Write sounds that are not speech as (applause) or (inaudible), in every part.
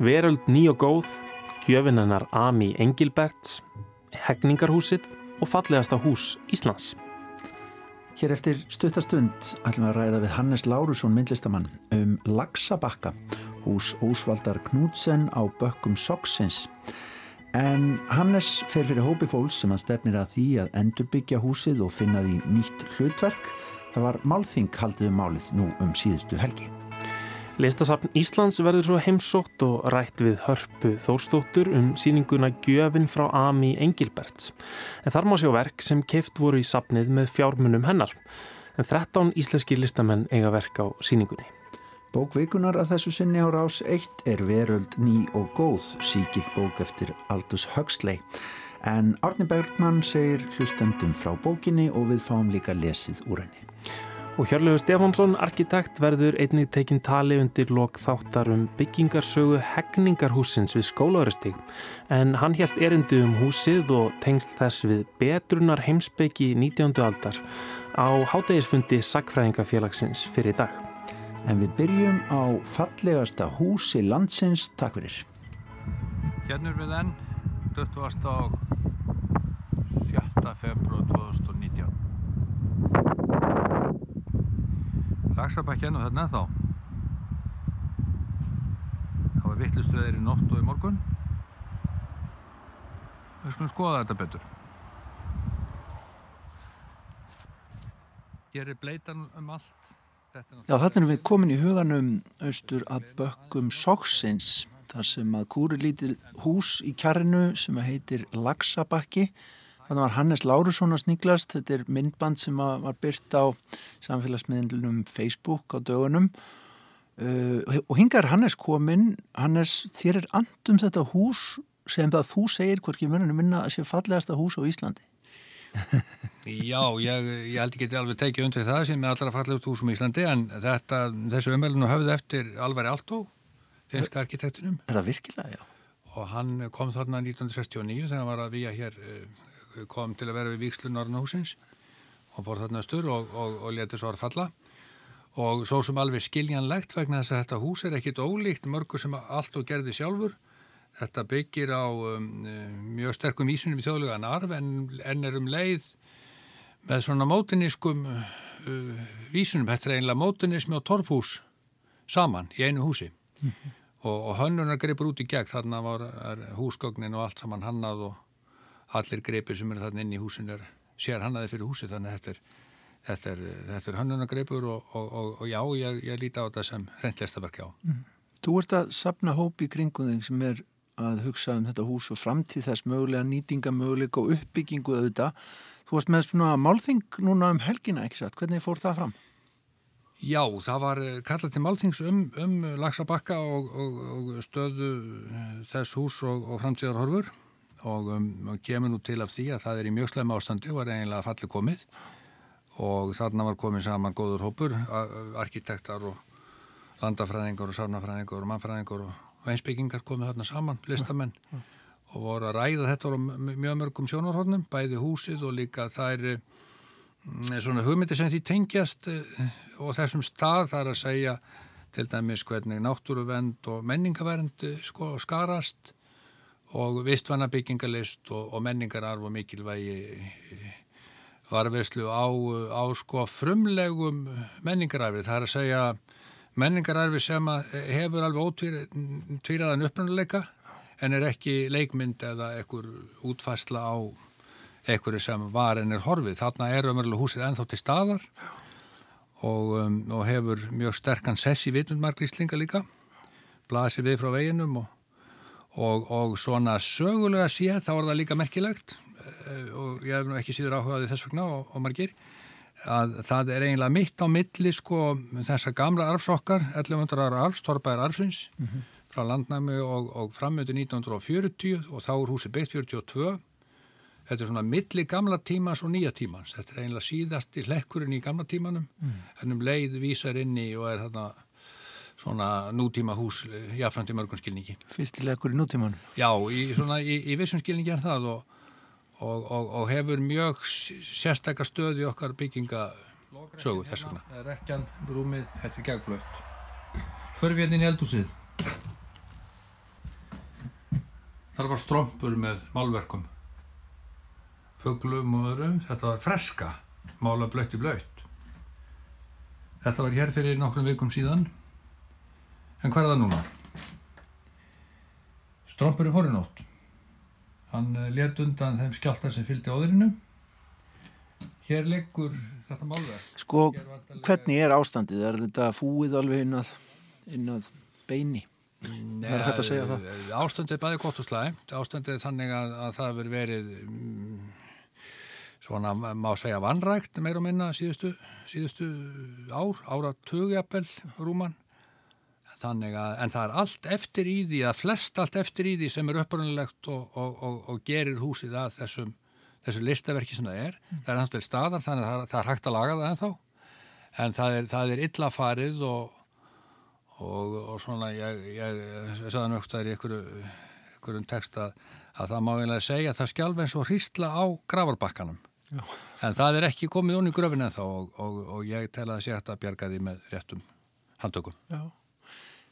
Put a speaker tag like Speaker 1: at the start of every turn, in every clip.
Speaker 1: Veröld ný og góð, gjöfinennar Ami Engilberts, Hegningarhúsið og fallegasta hús Íslands.
Speaker 2: Hér eftir stuttastund ætlum við að ræða við Hannes Lárusson myndlistamann um Laxabakka, hús Ósvaldar Knútsen á bökkum Soksins. En Hannes fer fyrir hópi fólks sem að stefnir að því að endurbyggja húsið og finna því nýtt hlutverk. Það var málþing haldið um málið nú um síðustu helgi.
Speaker 1: Listasafn Íslands verður svo heimsótt og rætt við hörpu Þórstóttur um síninguna Gjöfin frá Ami Engilberts. En þar má sjá verk sem keift voru í safnið með fjármunum hennar. En 13 íslenski listamenn eiga verk á síningunni.
Speaker 2: Bókvikunar að þessu sinni á rás 1 er Veröld ný og góð, síkild bók eftir Aldous Huxley. En Árni Bergman segir hlustendum frá bókinni og við fáum líka lesið úr henni.
Speaker 1: Og Hjörlegu Stefánsson, arkitekt, verður einnig tekinn tali undir lok þáttar um byggingarsögu hegningarhúsins við skólaurustík. En hann helt erindi um húsið og tengst þess við betrunar heimsbyggi 19. aldar á hátegisfundi Sackfræðingafélagsins fyrir dag.
Speaker 2: En við byrjum á fallegasta húsi landsins. Takk fyrir.
Speaker 3: Hérna er við enn 20. og 7. februar 2019. Lagsabæk hérna og þarna þá. Það var vittlustöðir í nótt og í morgun. Við skulum skoða þetta betur. Hér er bleitan um allt
Speaker 2: Já, þannig erum við komin í huganum austur að bökkum Soksins, þar sem að kúri lítið hús í kjarrinu sem heitir Laxabakki. Þannig var Hannes Lárusson að sníklast, þetta er myndband sem var byrt á samfélagsmiðlunum Facebook á dögunum. Uh, og hingar Hannes komin, Hannes þér er andum þetta hús sem það þú segir hvorki mörgum minna að sé fallegasta hús á Íslandi. (laughs)
Speaker 3: Já, ég, ég held ekki alveg tekið undir það sem er allra fallegust húsum í Íslandi en þetta, þessu umvelinu höfðu eftir Alvari Altó, finska arkitektunum.
Speaker 2: Er það virkilega, já?
Speaker 3: Og hann kom þarna 1969 þegar hann var að við hér, eh, kom til að vera við Víkslu Norrnahúsins og fór þarna stur og, og, og letið svo að falla. Og svo sem alveg skiljanlegt vegna þess að þetta hús er ekkit ólíkt mörgu sem Altó gerði sjálfur. Þetta byggir á um, mjög sterkum vísunum í þjóðlugan arf en, en er um leið með svona mótinískum uh, vísunum, þetta er einlega mótinísmi og torfhús saman í einu húsi. Mm -hmm. og, og hönnunar greipur út í gegn, þarna var húsgögnin og allt saman hannað og allir greipir sem eru þarna inn í húsin er sér hannaði fyrir húsi þannig að þetta er, þetta er, þetta er hönnunar greipur og, og, og já, ég, ég líti á þetta sem reyndlesta verkja á. Mm.
Speaker 2: Þú ert að sapna hópi í kringum þig sem er að hugsa um þetta hús og framtíð þess mögulega nýtinga, mögulega og uppbyggingu auðvitað Þú varst með svona málþing núna um helgina, ekki satt? Hvernig fór það fram?
Speaker 3: Já, það var eh, kallað til málþings um, um Lagsabakka og, og, og stöðu eh, þess hús og, og framtíðarhorfur og um, kemur nú til af því að það er í mjög sleim ástandi og var eiginlega fallið komið. Og þarna var komið saman góður hópur, arkitektar og landafræðingar og sárnafræðingar og mannfræðingar og einsbyggingar komið þarna saman, listamenn. Ja, ja og voru að ræða þetta á mjög mörgum sjónarhóðnum, bæði húsið og líka það er mm, svona hugmyndi sem því tengjast eh, og þessum stað þar að segja til dæmis hvernig náttúruvend og menningavernd eh, sko, skarast og vistvanna byggingalist og, og menningararf og mikilvægi eh, varveðslu á, á sko frumlegum menningararfi. Það er að segja menningararfi sem hefur alveg ótvíraðan upprannuleika en er ekki leikmynd eða ekkur útfæsla á ekkur sem var en er horfið. Þarna er umverulega húsið ennþá til staðar og, um, og hefur mjög sterkan sess í vitundmargríslinga líka, blasir við frá veginum og, og, og svona sögulega séð þá er það líka merkilegt eh, og ég hef nú ekki síður áhugaði þess vegna og margir að það er eiginlega mitt á milli sko þessa gamla arfsokkar, 1100 ára arfs, Torbaðar arfsins mm -hmm frá landnæmi og, og framötu 1940 og þá er húsi beitt 42 þetta er svona milli gamla tímans og nýja tímans. Þetta er einlega síðast í hlekkurinn í gamla tímanum. Mm. en um leið vísar inni og er þarna svona nútíma hús jáfnframt í mörgum skilningi.
Speaker 2: Fyrstilegur í nútímanum?
Speaker 3: Já, í, svona, í, í vissum skilningi er það og, og, og hefur mjög sérstakar stöð í okkar byggingasögu þess vegna. Það er rekjan, rúmið, þetta er gegblögt Förfjarnin í eldúsið þar var strompur með málverkum. Fugglum og öðrum. Þetta var freska, mála blöytt í blöytt þetta var hér fyrir nokkrum vikum síðan en hvað er það núna? Strompur er horinótt hann eh, let undan þeim skjáltar sem fylgdi áðurinu hér liggur þetta málverk
Speaker 2: Sko,
Speaker 3: Hér vantarlega-
Speaker 2: hvernig er ástandið? Er þetta fúið alveg inn að, inn að beini? Það er hægt að segja það.
Speaker 3: Ástandið er bæði gott og slæmt. Ástandið er þannig að, að það hefur verið mm, svona, má segja, vannrækt meir og minna síðustu, síðustu ár, ára tugjapel rúman. Þannig að, en það er allt eftir í því, að flest allt eftir í því sem er uppröndilegt og, og, og, og gerir húsið að þessum, þessu listaverki sem það er. Það er náttúrulega staðar, þannig að það, það er hægt að laga það ennþá. En það er, það er illa farið og, og, og svona ég, ég, ég sagði nögstæðir í einhverju, einhverjum text að, að það má einlega segja að það skjálf eins og hrísla á gravarbakkanum
Speaker 2: Já.
Speaker 3: en það er ekki komið onni í gröfin en þá og, og, og ég tel að það sé hægt að bjarga því með réttum handtökum.
Speaker 2: Já.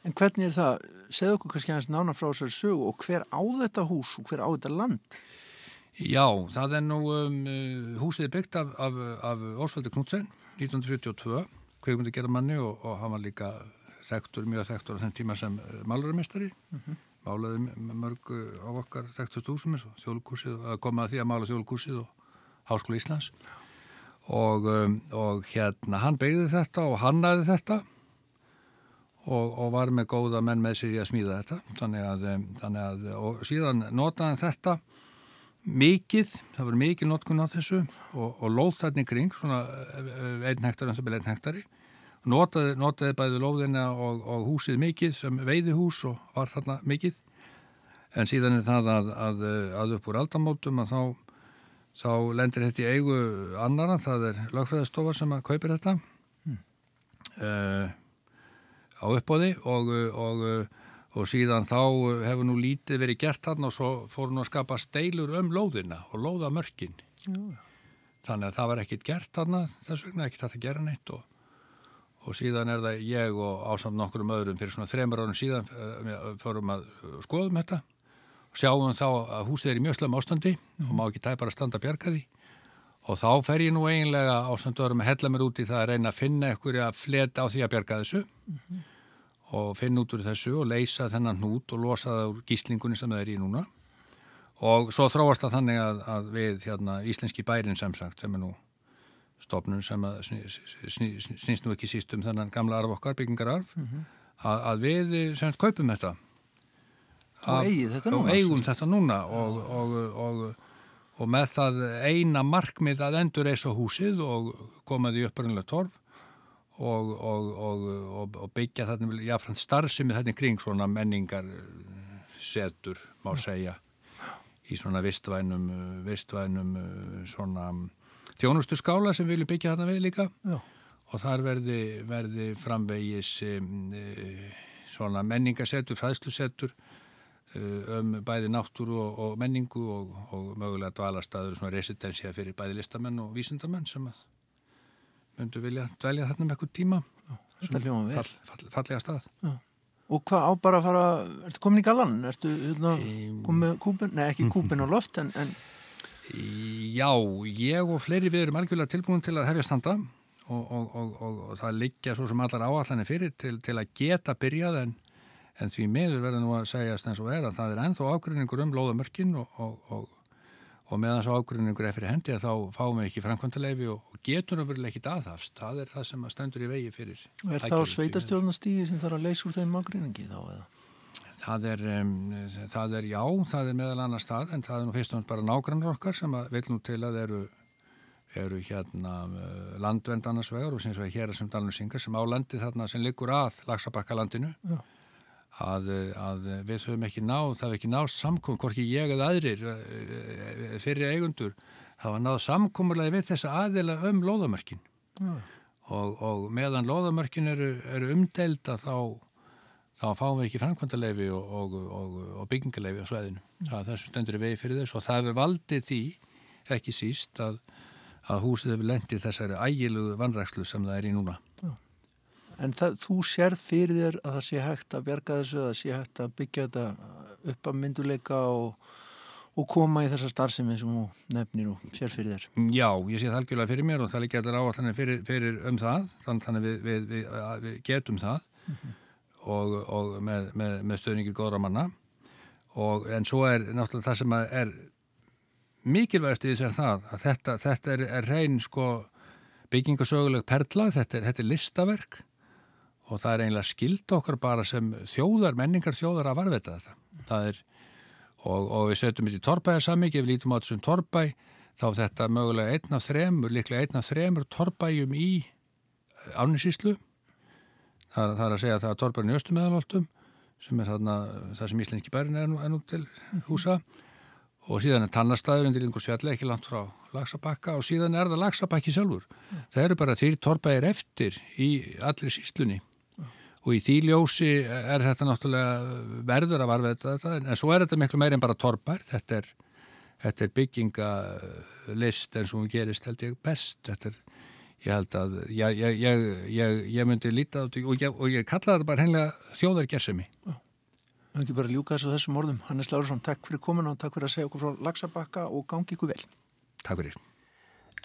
Speaker 2: En hvernig er það? Segðu okkur kannski aðeins nána frá þessari sögu og hver á þetta hús og hver á þetta land?
Speaker 3: Já, það er nú um, uh, húsið byggt af, af, af Ósvaldi Knudsen 1942, kveikundi gera manni og, og hann var líka þekktur, mjög þekktur á þenn tíma sem málarumestari málaði m- mörg uh, á okkar þekktust húsum eins og þjóðlugúsið og komið að því að mála þjóðlugúsið og Háskóla Íslands og, um, og hérna hann byggði þetta og hannaði þetta og, og var með góða menn með sér í að smíða þetta. Þannig að, þannig að og síðan notaði þetta mikið, það var mikið notkun á þessu og, og lóð þarna í kring svona eh, einn hektari, eins og byrja einn hektari. Notaði, notaði bæði lóðina og, og húsið mikið sem veiðihús og var þarna mikið. En síðan er það að, að, að upp úr aldamótum að þá þá lendir þetta í eigu annara, það er lögfræðastofa sem að kaupir þetta. Mm. Á uppbóði og, og, og síðan þá hefur nú lítið verið gert þarna og svo fór nú að skapa steilur um lóðina og lóða mörkin þannig að það var ekkit gert þarna þess vegna ekkit að gera neitt og, og síðan er það ég og ásamt nokkurum öðrum fyrir svona þreymur árum síðan uh, fórum að skoðum þetta og sjáum þá að húsið er í mjög slömm ástandi og má ekki tæpar að standa að bjarga því og þá fer ég nú eiginlega ásamt öðrum að hella mér út í það að reyna að finna ekkur að fleta á því að bjarga þessu. Og finna út úr þessu og leysa þennan hnút og losa það úr gíslingunni sem það er í núna. Og svo þróast það þannig að, að við hérna, íslenski bærin sem sagt sem er nú stofnun sem að sný, sný, sný, snýst nú ekki síst um þennan gamla arf okkar, byggingararf að, að við sem sagt kaupum þetta.
Speaker 2: Þetta núna,
Speaker 3: og eigum
Speaker 2: sem.
Speaker 3: þetta núna og, og, og, og með það eina markmið að endur eisa húsið og koma því upprænlega torf og, og byggja þarna jáfnframt starfsemi þarna kring svona menningar setur má segja í svona vistvænum vistvænum svona þjónustu skála sem vilju byggja þarna við líka
Speaker 2: Já.
Speaker 3: og þar verði, verði framvegis um, svona menningasetur, fræðslusetur um bæði náttúru og, og menningu og, og mögulega dvalarstaður svona residensja fyrir bæði listamenn og vísindamenn sem að myndu vilja dvelja þarna með eitthvað tíma
Speaker 2: Þetta hljóma vel.
Speaker 3: fall, fall, fallega stað
Speaker 2: Og hvað á bara að fara, ertu komin í galan? Ertu hérna, komin með kúpin, nei ekki kúpin á loft en, en
Speaker 3: Já, ég og fleiri við erum algjörlega tilbúin til að hefja standa og, og, og, og það liggja svo sem allar áallanir fyrir til, til að geta byrjað en, en því miður verður nú að segja og er að það er ennþá ágrinningur um lóðamörkin og, og meðan svo ágrinningur er fyrir hendi að þá fáum við ekki framkvæmtaleifi og getur náttúrulega ekki aðhafst. Það er það sem að stendur í vegi fyrir.
Speaker 2: er það á sveitastjórnastígi sem þarf að leysa úr þeim ágreiningi þá eða?
Speaker 3: Það er, um, það er já, það er meðal annars það, en það er nú fyrst og náttúrulega bara nágrannar okkar sem að vil nú til að eru, eru hérna uh, landvend annars vegar og sem hér sem dalnum syngar sem á landi þarna sem liggur að Lagsabakkalandinu að, að við höfum ekki náð, það hefur ekki náðst samkom, hvorki ég eða aðrir uh, fyrir eigundur, það var náð samkomurlega við þessa aðila um lóðamörkin og, og meðan lóðamörkin eru, eru umdelda þá þá fáum við ekki framkvæmdaleifi og, og, og, byggingaleifi á sveðinu. Það er þessu stendur í vegi fyrir þess og það hefur valdið því, ekki síst, að, að húsið hefur lendið þessari ægilugu vannrækslu sem það er í núna.
Speaker 2: En það, þú sérð fyrir þér að það sé hægt að bjarga þessu, að það sé hægt að byggja þetta upp að mynduleika og, og koma í þessa starfsemi sem þú nefnir og sér fyrir þér?
Speaker 3: Já, ég sé það algjörlega fyrir mér og það er ekki allir áallanir fyrir, fyrir um það, þannig að við, við, við, við getum það mm -hmm. og, og með, með, með stöðningi góðra manna og en svo er náttúrulega það sem er mikilvægast í þess að það að þetta, þetta er, er reyn sko byggingasöguleg perla, þetta er, þetta er listaverk og það er einlega skild okkar bara sem þjóðar, menningar þjóðar að varveta þetta. Það er, og, og við setjum þetta í torrbæðarsamík, ef við lítum á þessum torrbæ, þá þetta mögulega einn af þremur, líklega einn af þremur torrbæjum í áninsíslu. Það, það er að segja að það er torrbærin í östumeðaloltum, sem er þarna það sem íslenski bærin er nú, er nú til húsa. Og síðan er tannastæður undir Lingusfjalli, ekki langt frá Lagsabakka og síðan er það Lagsabakki sjálfur. Mm. Það eru bara þrjir torrbæðir eftir í allir síslunni og í því ljósi er þetta náttúrulega verður að varveita þetta en svo er þetta miklu meir en bara torpar þetta er, þetta er byggingalist eins og hún gerist held ég best. Þetta er, ég held að ég, ég, ég, ég myndi líta og, og ég kalla þetta bara hennilega þjóðargersemi.
Speaker 2: Það ekki bara ljúka þessu þessum orðum. Hannes Láruðsson, takk fyrir komin og takk fyrir að segja okkur frá Lagsabakka og gangi ykkur vel.
Speaker 3: Takk fyrir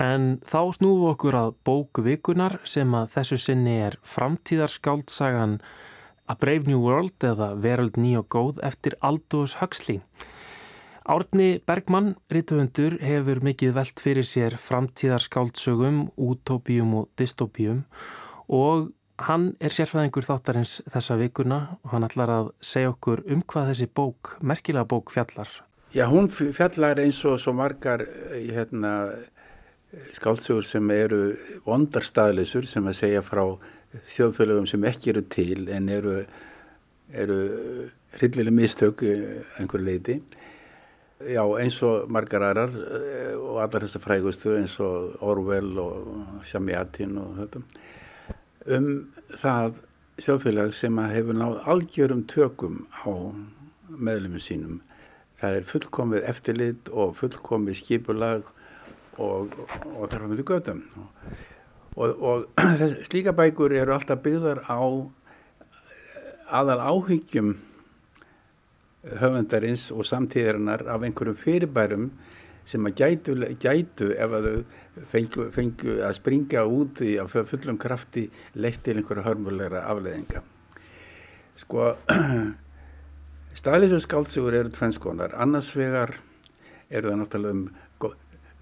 Speaker 1: En þá snúfu okkur að bókvikunar sem að þessu sinni er framtíðarskáltsagan A Brave New World eða Veröld ný og góð eftir Aldous Huxley. Árni Bergmann, rítufundur, hefur mikið velt fyrir sér framtíðarskáltsögum, útópíum og dystópíum og hann er sérfæðingur þáttarins þessa vikuna og hann ætlar að segja okkur um hvað þessi bók, merkilega bók fjallar.
Speaker 4: Já, hún fjallar eins og svo margar hérna skáldsögur sem eru vondarstaðleysur sem að segja frá þjóðfélögum sem ekki eru til en eru, eru hryllilega mistök einhver leiti. Já, eins og margar aðrar eh, og allar þessar frægustu eins og Orwell og Samjatin og þetta um það þjóðfélag sem að hefur náð algjörum tökum á meðlumum sínum. Það er fullkomið eftirlit og fullkomið skipulag og, og þarf að mynda gödum og, og (clears throat) slíka bækur eru alltaf byggðar á aðal áhyggjum höfundarins og samtíðarinnar af einhverjum fyrirbærum sem að gætu, gætu ef að þau fengu, fengu að springa út í að fullum krafti leitt til einhverja hörmulegra afleðinga. Sko, (clears throat) staðlýsum skálsugur eru tvennskonar. Annars vegar eru það náttúrulega um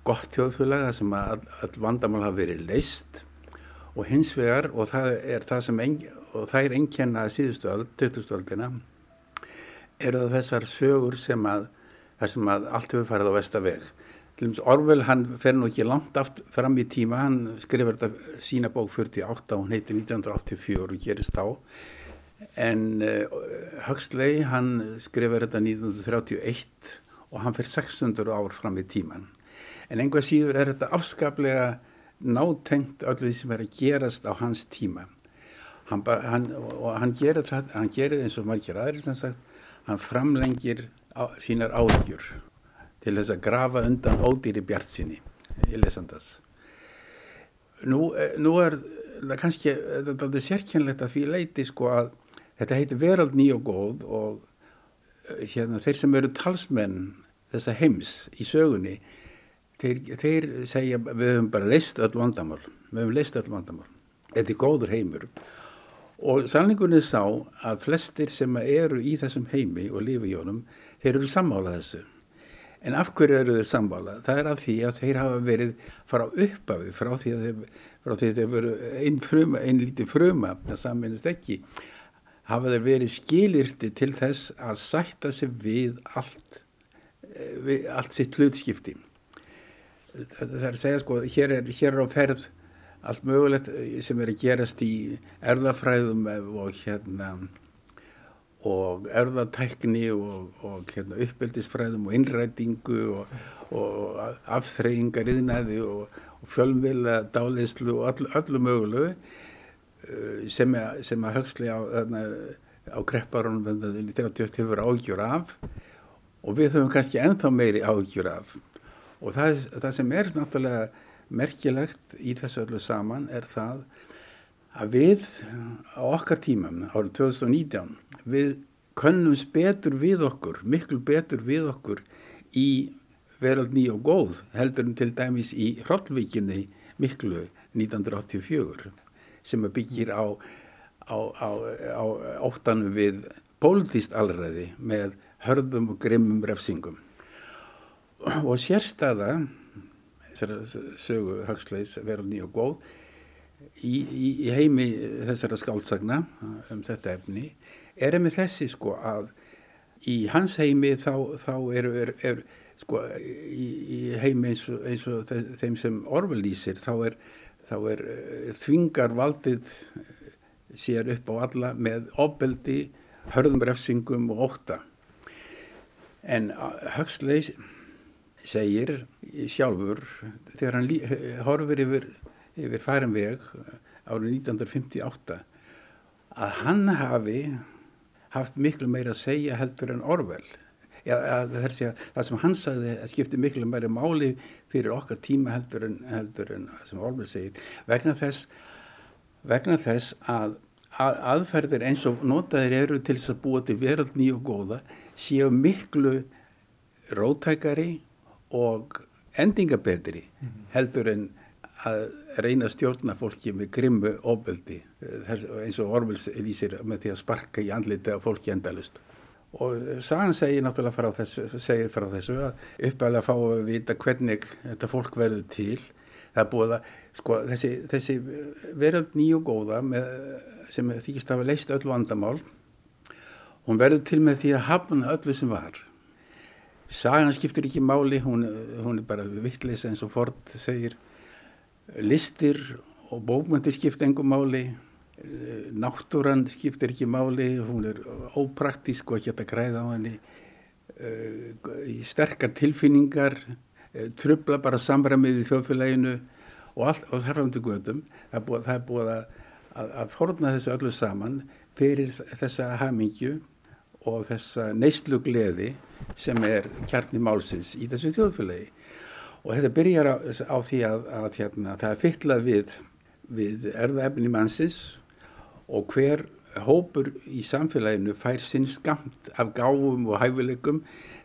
Speaker 4: gott þjóðfélag sem að all vandamál hafa verið leist og hins vegar og það er það sem en, og það er enkenna síðustu öll, 20. öldina eru það þessar sögur sem að þar sem að allt hefur farið á vestaveg Orvel hann fer nú ekki langt aft fram í tíma, hann skrifur þetta sína bók 48 og hún heiti 1984 og gerist á en uh, Huxley hann skrifur þetta 1931 og hann fer 600 ár fram í tíman en einhvað síður er þetta afskaplega nátengt öllu því sem er að gerast á hans tíma. Hann, hann, og hann gerir það hann gerir eins og margir sem sagt hann framlengir á, sínar áðgjur til þess að grafa undan ódýri bjart sinni í lesandas nú, eh, nú er það kannski þetta er sérkjænlegt að því leiti sko að þetta heitir verald ný og góð og eh, hérna þeir sem eru talsmenn þessa heims í sögunni þeir, þeir segja við höfum bara leist öll vandamál. Við höfum leist öll vandamál. Þetta er góður heimur. Og sannleikunni sá að flestir sem eru í þessum heimi og lifi í honum þeir eru sammálað þessu. En af hverju eru þeir sammálað? það er af því að þeir hafa verið frá uppafi frá því að þeir, því að þeir veru einn fruma, einn lítið fruma það saminist ekki hafa þeir verið skilirti til þess að sætta sig við allt eh, við allt sitt hlutskipti það er að segja sko, hér er, hér er á ferð allt mögulegt sem er að gerast í erðafræðum og hérna og erðatækni og, og hérna, uppeldisfræðum og innrætingu og, og afþreyingar yðnaði og, og fjölmvila dálislu og all, allu mögulegu sem, að, sem að högsli á, á krepparunum þegar þetta hefur ágjur af. Og við höfum kannski ennþá meiri ágjur af og það, það sem er náttúrulega merkilegt í þessu öllu saman er það að við á okkar tímum árið 2019 við könnums betur við okkur, miklu betur við okkur í verald ný og góð heldur en til dæmis í Hrollvíkinni miklu 1984 sem byggir á, á, á, á óttanum við pólitíst alræði með hörðum og grimmum refsingum og sérstaða sögu högsleis verald ný og góð í, í, í heimi þessara skáldsagna um þetta efni er með þessi sko að í hans heimi þá, þá er, er, er sko í, í heimi eins og, eins og þeim sem Orwell lýsir þá er, þá er eh, þvingar valdið sér upp á alla með ofbeldi, hörðum refsingum og óta en Huxley segir sjálfur þegar hann horfir yfir yfir færum veg árið 1958 að hann hafi haft miklu meira að segja heldur en Orwell. Ja, það sem hann sagði skipti miklu meira máli fyrir okkar tíma heldur en, heldur en sem Orwell segir vegna þess, vegna þess að, að aðferðir eins og notaðir eru til þess að búa til veröld nýju og góða séu miklu rótækari og endingabetri heldur en að reyna að stjórna fólki með grimmu ofbeldi eins og Orwells lýsir með því að sparka í andliti af fólki endalust og Sagan segir náttúrulega frá þessu, frá þessu að uppæðilega fá að vita hvernig þetta fólk verður til. Það búið að sko, þessi, þessi veröld nýju góða með, sem þykist að hafa leist öll vandamál hún verður til með því að hafna öllu sem var Sagan skiptir ekki máli hún, hún er bara vittlis eins og Ford segir. Listir og bókmyndir skipta engum máli náttúran skiptir ekki máli hún er ópraktísk og ekki að græða á henni. Eh, sterkar tilfinningar eh, trubla bara samræmið í þjóðfélaginu og, all, og þarfandi gödum það er búið, það er búið að, að, að forna þessu öllu saman fyrir þessa hamingju og þessa neyslu gleði sem er kjarni málsins í þessu þjóðfélagi og þetta byrjar á, á því að, að hérna, það er fyllað við, við erðaefni mannsins og hver hópur í samfélaginu fær sinn skamt af gáfum og hæfileikum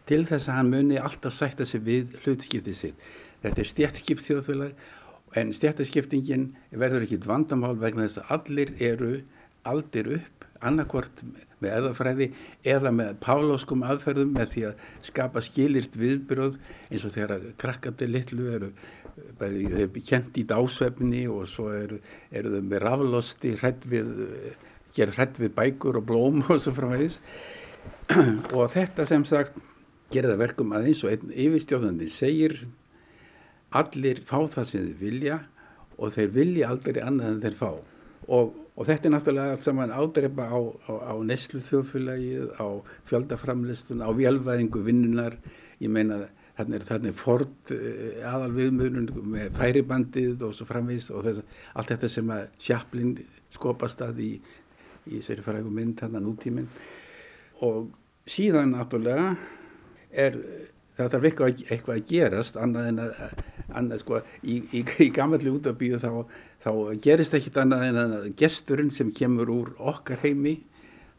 Speaker 4: til þess að hann muni alltaf sætta sig við hlutskiptið sitt. Þetta er stjættskipt þjóðfélag en stjættaskiptingin verður ekki vandamál vegna þess að allir eru aldir upp annarkvort með erðafræði eða með páláskum aðferðum með því að skapa skilirt viðbröð eins og þegar krakkandi litlu eru kent í dásvefni og svo eru, eru þau með raflosti ger hrætt við bækur og blóm og svo framvegis. (clears throat) Og þetta sem sagt gerða verkum að eins og einn yfirstjóðandi segir allir fá það sem þeir vilja og þeir vilja aldrei annað en þeir fá og Og þetta er náttúrulega allt saman ádreipa á, á, á neslu þjóðfélagið, á fjöldaframlistun, á vélvæðingu vinnunar. Ég meina þarna er, þarna er Ford eh, aðal viðmjörnum með færibandið og svo framvís og þess, allt þetta sem að Chaplin skopast að í, í sér frægum mynd, þarna nútíminn. Og síðan náttúrulega er það þarf eitthvað, eitthvað að gerast annað en að, annað sko, í, í, í gammalli útabíu þá þá gerist ekkit annað en að gesturinn sem kemur úr okkar heimi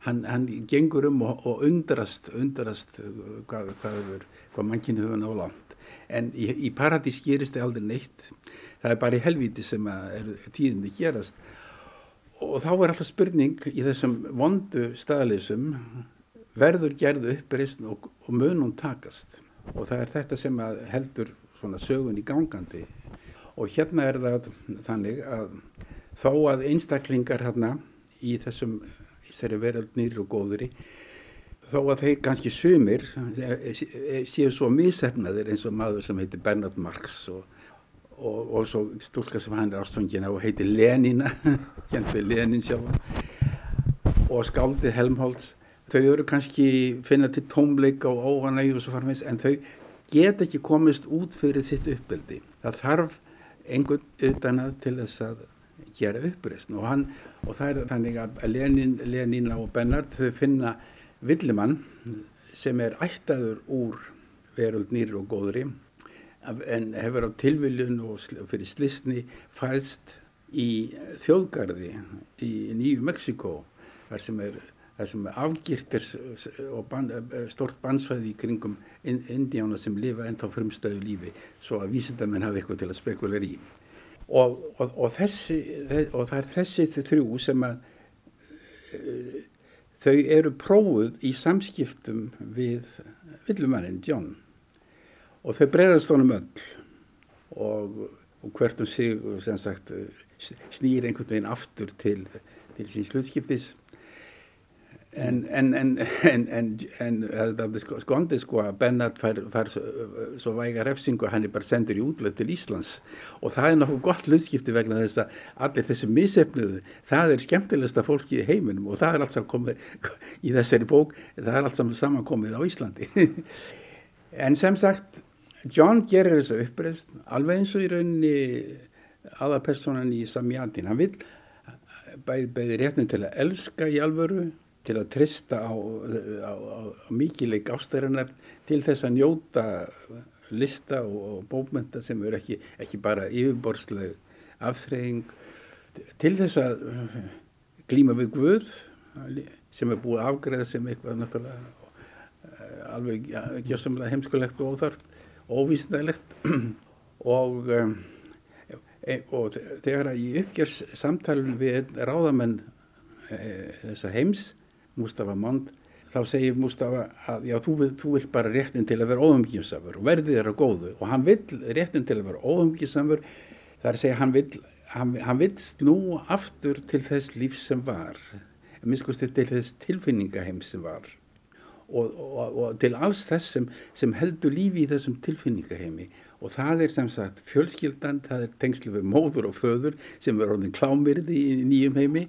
Speaker 4: hann, hann gengur um og, og undrast, undrast hvað, hvað, hvað mannkynni höfum á land en í, í paradís gerist það aldrei neitt. Það er bara í helvíti sem er tíðinni gerast. Og þá er alltaf spurning í þessum vondu staðleysum verður gerðu uppreysn og, og munum takast? Og það er þetta sem heldur sögun í gangandi og hérna er það þannig að þó að einstaklingar hérna í þessum þessari veröld nýri og góðri þó að þeir kannski sumir eh, eh, séu svo mísefnaðir eins og maður sem heitir Bernhard Marx og, og, og svo stúlka sem hann er ástfangin á og heitir Lenina (laughs) kjent við Lenin sjálf og skáldið Helmholtz þau eru kannski finna til tómleika og óhanæg og svo farmis en þau get ekki komist út fyrir sitt uppbyldi það þarf einhvern utan að til þess að gera uppreysn og, hann, og það er þannig að Lenin, Lenín og Bennard þau finna villimann sem er ættaður úr veröld nýri og góðri en hefur á tilviljun og fyrir slisni fæðst í þjóðgarði í Nýju Mexiko þar sem er það sem afgýrtir og ban, stort bansvæði í kringum indíána sem lifa ennþá frumstöðu lífi svo að vísindamenn hafi eitthvað til að spekulega í. Og, og, og, þessi, og það er þessi þrjú sem að uh, þau eru prófuð í samskiptum við villumannin John. Og þau breyðast honum öll. Og hvert um sig sagt, snýr einhvern veginn aftur til, til sín slutskiptis En, það er sko, skondið sko að Bennett fær, fær svo væga refsingu að hann er bara sendur í útlæð til Íslands. Og það er nokkuð gott hlutskipti vegna þess að allir þessi missefnuðu, það er skemmtilegsta fólki í heiminum. Og það er allt saman komið (laughs) í þessari bók, það er allt saman komið á Íslandi. (laughs) en sem sagt, John gerir þessu uppreist alveg eins og í rauninni aðapersonan í Samjatin, hann vil bæði bæði réttin til að elska í alvöru til að trista á, á, á, á mikileik ástæðarinnar til þess að njóta lista og, og bókmynda sem eru ekki, ekki bara yfirborðsleg afþreying. Til þess að glíma við Guð sem er búið afgreða sem eitthvað náttúrulega eh, alveg gjössamlega heimskulegt og óþart (clears throat) og óvísindælegt og, um, og þegar ég uppgjör samtalun við ráðamenn e, þessa heims Mustafa Mond þá segir Mustafa að já, þú, þú vilt bara réttin til að vera óumgjímsamur og verðið er að góðu. Og hann vill réttin til að vera óumgjímsamur þar segja hann vill, hann, hann vill snú aftur til þess líf sem var miskusti til þess tilfinningaheim sem var. Og, og, og til alls þess sem, sem heldur lífi í þessum tilfinningaheimi. Og það er sem sagt fjölskyldan, það er tengslu við móður og föður sem er orðin klámirði í nýjum heimi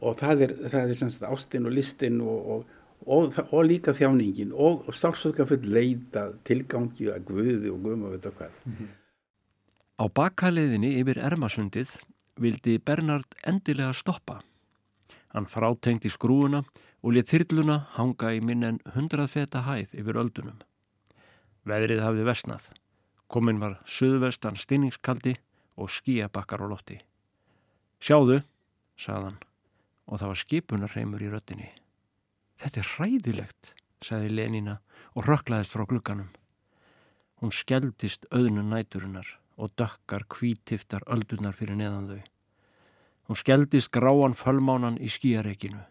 Speaker 4: og það er, það er semst ástinn og listin og, og, og, og líka þjáningin og sársökafull leita tilgangi að guði og guðum að vita hvað. Mm -hmm.
Speaker 5: Á bakkaliðinni yfir Ermasundið vildi Bernhard endilega stoppa. Hann frátengdi skrúuna og lit þyrluna hanga í minn en hundrað feta hæð yfir öldunum. Veðrið hafði vesnað. Komin var söðvestan stinningskaldi og skíabakkar á lotti. Sjáðu, sagðan og það var skipunarreimur í röttinni. Þetta er hræðilegt, sagði Lenina og röklaðist frá glugganum. Hún skjeldist auðnun næturinnar og dökkar kvítiftar öldunar fyrir neðan þau. Hún skjeldist gráan fölmánan í skíareikinu.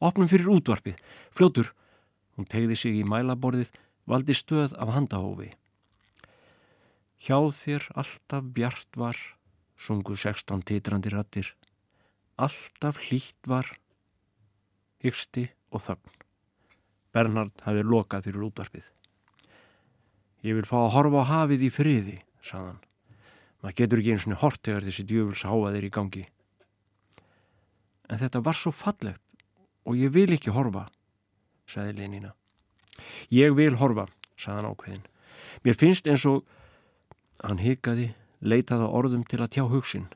Speaker 5: Opnum fyrir útvarpið, fljótur. Hún tegði sig í mælaborðið, valdi stöð af handahófi. Hjáð þér alltaf bjart var, sungu 16 titrandi rattir alltaf hlýtt var hyggsti og þögn. Bernhard hafi lokað fyrir útvarpið. Ég vil fá að horfa á hafið í friði, sagðan. Maður getur ekki eins og hort þegar þessi djöfuls háaðir í gangi. En þetta var svo fallegt og ég vil ekki horfa, sagði Lenina. Ég vil horfa, sagðan ákveðin. Mér finnst eins og, hann hikaði, leitaði orðum til að tjá hugsin.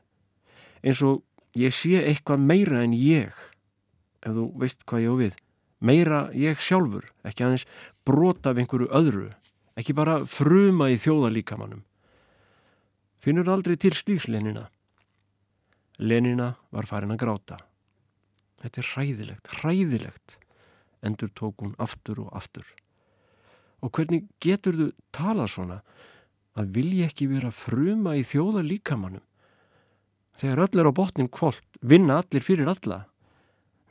Speaker 5: Eins og ég sé eitthvað meira en ég ef þú veist hvað ég á við. Meira ég sjálfur, ekki aðeins brota af einhverju öðru ekki bara fruma í þjóðalíkamannum finnur aldrei til slíks Lenina? Lenina var farin að gráta. Þetta er hræðilegt, hræðilegt endur tók hún aftur og aftur. Og hvernig getur þú tala svona? Að vilja ekki vera fruma í þjóðalíkamannum Þegar öll er á botnin kvólt, vinna allir fyrir alla.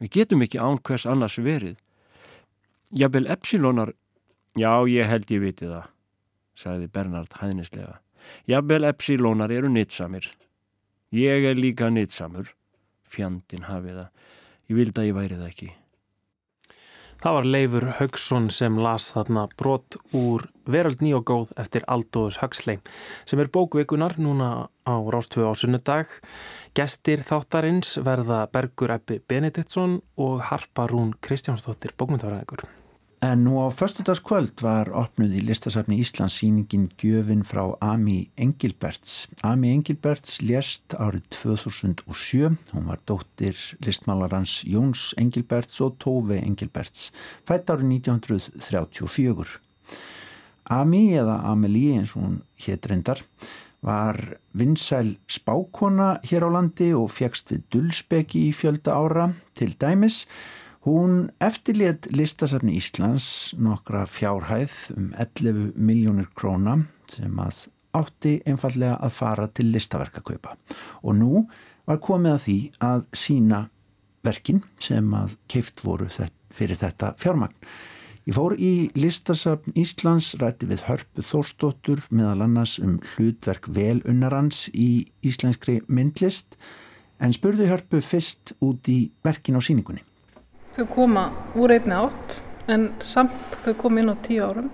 Speaker 5: Við getum ekki án hvers annars verið. Jafnvel Epsilónar, já ég held ég viti það, sagði Bernhard hæðnislega. Jafnvel Epsilónar eru nýtsamir. Ég er líka nýtsamur. Fjandin hafið það. Ég vildi að ég væri það ekki.
Speaker 1: Það var Leifur Haugsson sem las þarna brot úr Veröld ný og góð eftir Aldóðs Haugsleim sem er bókvikunar núna á Rástvö á sunnudag. Gestir þáttarins verða Bergur Eppi Benediktsson og Harpa Rún Kristjánsdóttir bókmyndafræðigur.
Speaker 2: En nú á förstudagskvöld var opnuð í listasafni Íslands síningin Gjöfin frá Ami Engilberts. Ami Engilberts lést árið 2007. Hún var dóttir listmálarans Jóns Engilberts og Tófi Engilberts. Fætt árið 1934. Ami eða Amelie eins og hún hétt reyndar var vinsæl spákona hér á landi og fjækst við Dulsbeki í fjölda ára til dæmis og Hún eftirlétt listasafni Íslands nokkra fjárhæð um 11 miljónir króna sem að átti einfallega að fara til listaverkakaupa og nú var komið að því að sína verkin sem að keift voru fyrir þetta fjármagn. Ég fór í listasafn Íslands, rætti við Hörpu Þórstóttur meðal annars um hlutverk velunnarans í íslenskri myndlist en spurði Hörpu fyrst út í verkin á síningunni.
Speaker 6: Þau koma úr einni átt en samt þau koma inn á tíu árum.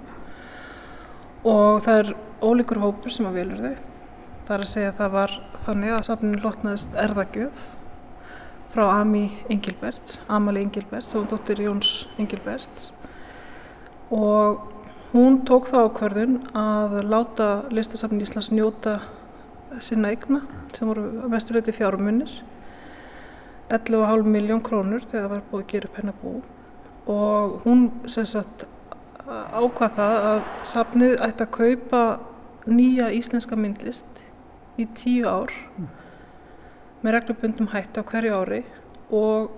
Speaker 6: Og það er ólíkur hópur sem að velur þau. Það er að segja að það var þannig að safninu lotnaðist erðagjöf frá Ami Engilberts, Amali Engilberts, þá dottir Jóns Engilberts. Og hún tók þá ákverðun að láta listasafnin Íslands njóta sinna eigna sem voru mestuleiti fjárumunir 11,5 miljón krónur þegar það var búið að gera upp hennar bú og hún sem sagt ákvað það að safnið ætti að kaupa nýja íslenska myndlist í tíu ár mm. með reglubundum hætti á hverju ári og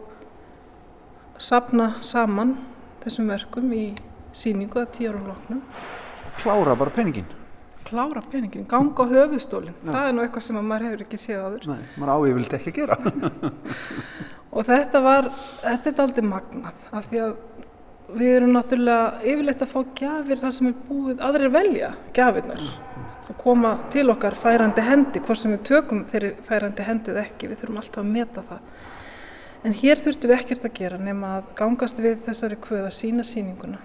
Speaker 6: safna saman þessum verkum í síningu að tíu árum loknum.
Speaker 2: Klára bara peningin?
Speaker 6: Klára peningin, ganga á höfuðstólinn. Það er nú eitthvað sem maður hefur ekki séð aður
Speaker 2: Nei, maður ávífild ekki að gera. (laughs)
Speaker 6: Og þetta var þetta er aldrei magnað af því að við erum náttúrulega yfirleitt að fá gafir þar sem er búið aðrir velja gafirnar og koma til okkar færandi hendi hvort sem við tökum þeirri færandi hendið ekki við þurfum alltaf að meta það. En hér þurftum við ekkert að gera nema að gangast við þessari kvöð að sína síninguna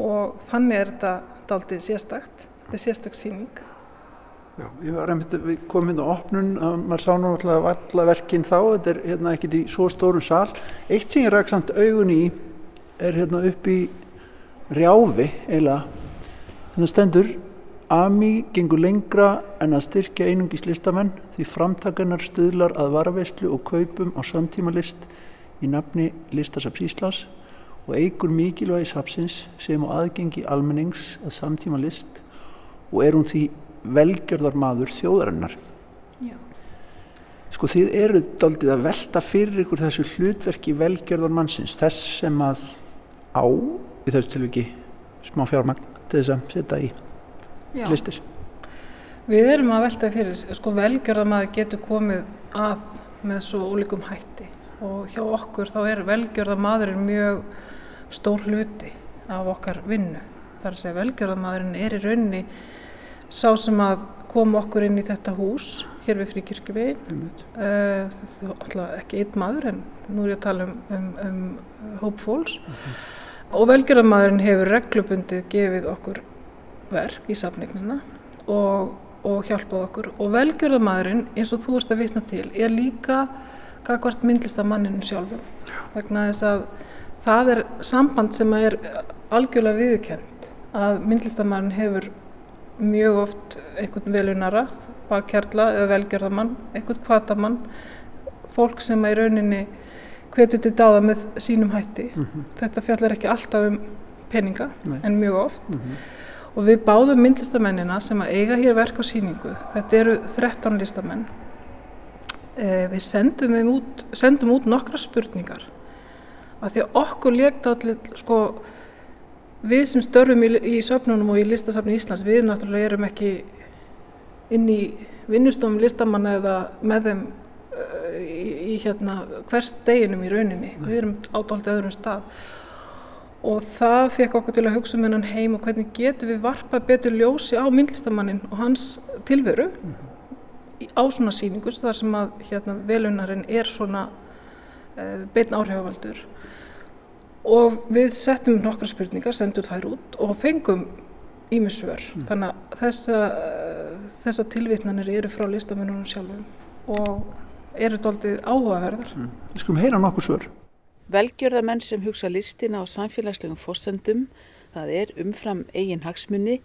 Speaker 6: og þannig er þetta aldrei sérstakt þetta er sérstök síning
Speaker 2: Já, ég var einmitt, við komum hérna á opnun og maður sá nú alltaf vallaverkin þá þetta er hérna ekkert í svo stórum sal. Eitt sem ég ræk samt augun í er hérna upp í rjáfi eiginlega. Hérna stendur Ami gengur lengra en að styrkja einungis listamenn því framtakarnar stuðlar að varveistlu og kaupum á samtíma list í nafni Listasaps Íslands og eigur mikilvægi sapsins sem á aðgengi almennings að samtíma list og er hún því velgjörðar maður þjóðarinnar Já. sko þið eru daldið að velta fyrir ykkur þessu hlutverki velgjörðar mannsins þess sem að á í þessu tilviki smá fjármagn til þess að setja í Já. listir
Speaker 6: Við erum að velta fyrir sko velgjörðar maður getur komið að með svo ólíkum hætti og hjá okkur þá er velgjörðar maðurinn mjög stór hluti af okkar vinnu þar að segja velgjörðar maðurinn er í raunni sá sem að kom okkur inn í þetta hús hér við fríkirkjuvegin uh, alltaf ekki einn maður en nú er ég að tala um, um, um hópfóls uh mhm. -huh. og velgjörðarmadurinn hefur reglubundið gefið okkur verk í safningnina og, og hjálpað okkur og velgjörðarmadurinn eins og þú ert að vitna til er líka kakvart myndlistamanninu sjálfum vegna þess að það er samband sem er algjörlega viðkjönd að myndlistamannin hefur mjög oft einhvern velunara, bakkjarla eða velgjörðamann, einhvern kvatamann, fólk sem er rauninni hvetur til dáða með sínum hætti. Mm -hmm. Þetta fjallar ekki alltaf um peninga Nei. en mjög oft. Mm -hmm. Og við báðum myndlistamennina sem að eiga hér verk á síningu, þetta eru 13 listamenn, eh, við sendum út, sendum út nokkra spurningar. Af því að okkur legt allir, sko, Við sem störfum í, í söfnunum og í listasafni Íslands, við náttúrulega erum ekki inn í vinnustofum listamanna eða með þeim uh, í, hérna hvers deginum í rauninni. Nei. Við erum ádáltið öðrum stað. Og það fekk okkur til að hugsa um hennan heim og hvernig getur við varpa betur ljósi á myndlistamannin og hans tilveru mm -hmm. á svona síningus þar sem að hérna, velunarinn er svona uh, bein áhrifavaldur og við settum nokkra spurningar, sendum þær út og fengum ímissver mm. þannig að þessa, þessa tilvitnanir eru frá listamennunum sjálfum og eru doldið áhugaverðar. Mm.
Speaker 2: Við skulum heyra nokkur svör.
Speaker 7: Velgjörðamenn sem hugsa listina á samfélagslegum fórsendum, það er umfram eigin hagsmunni,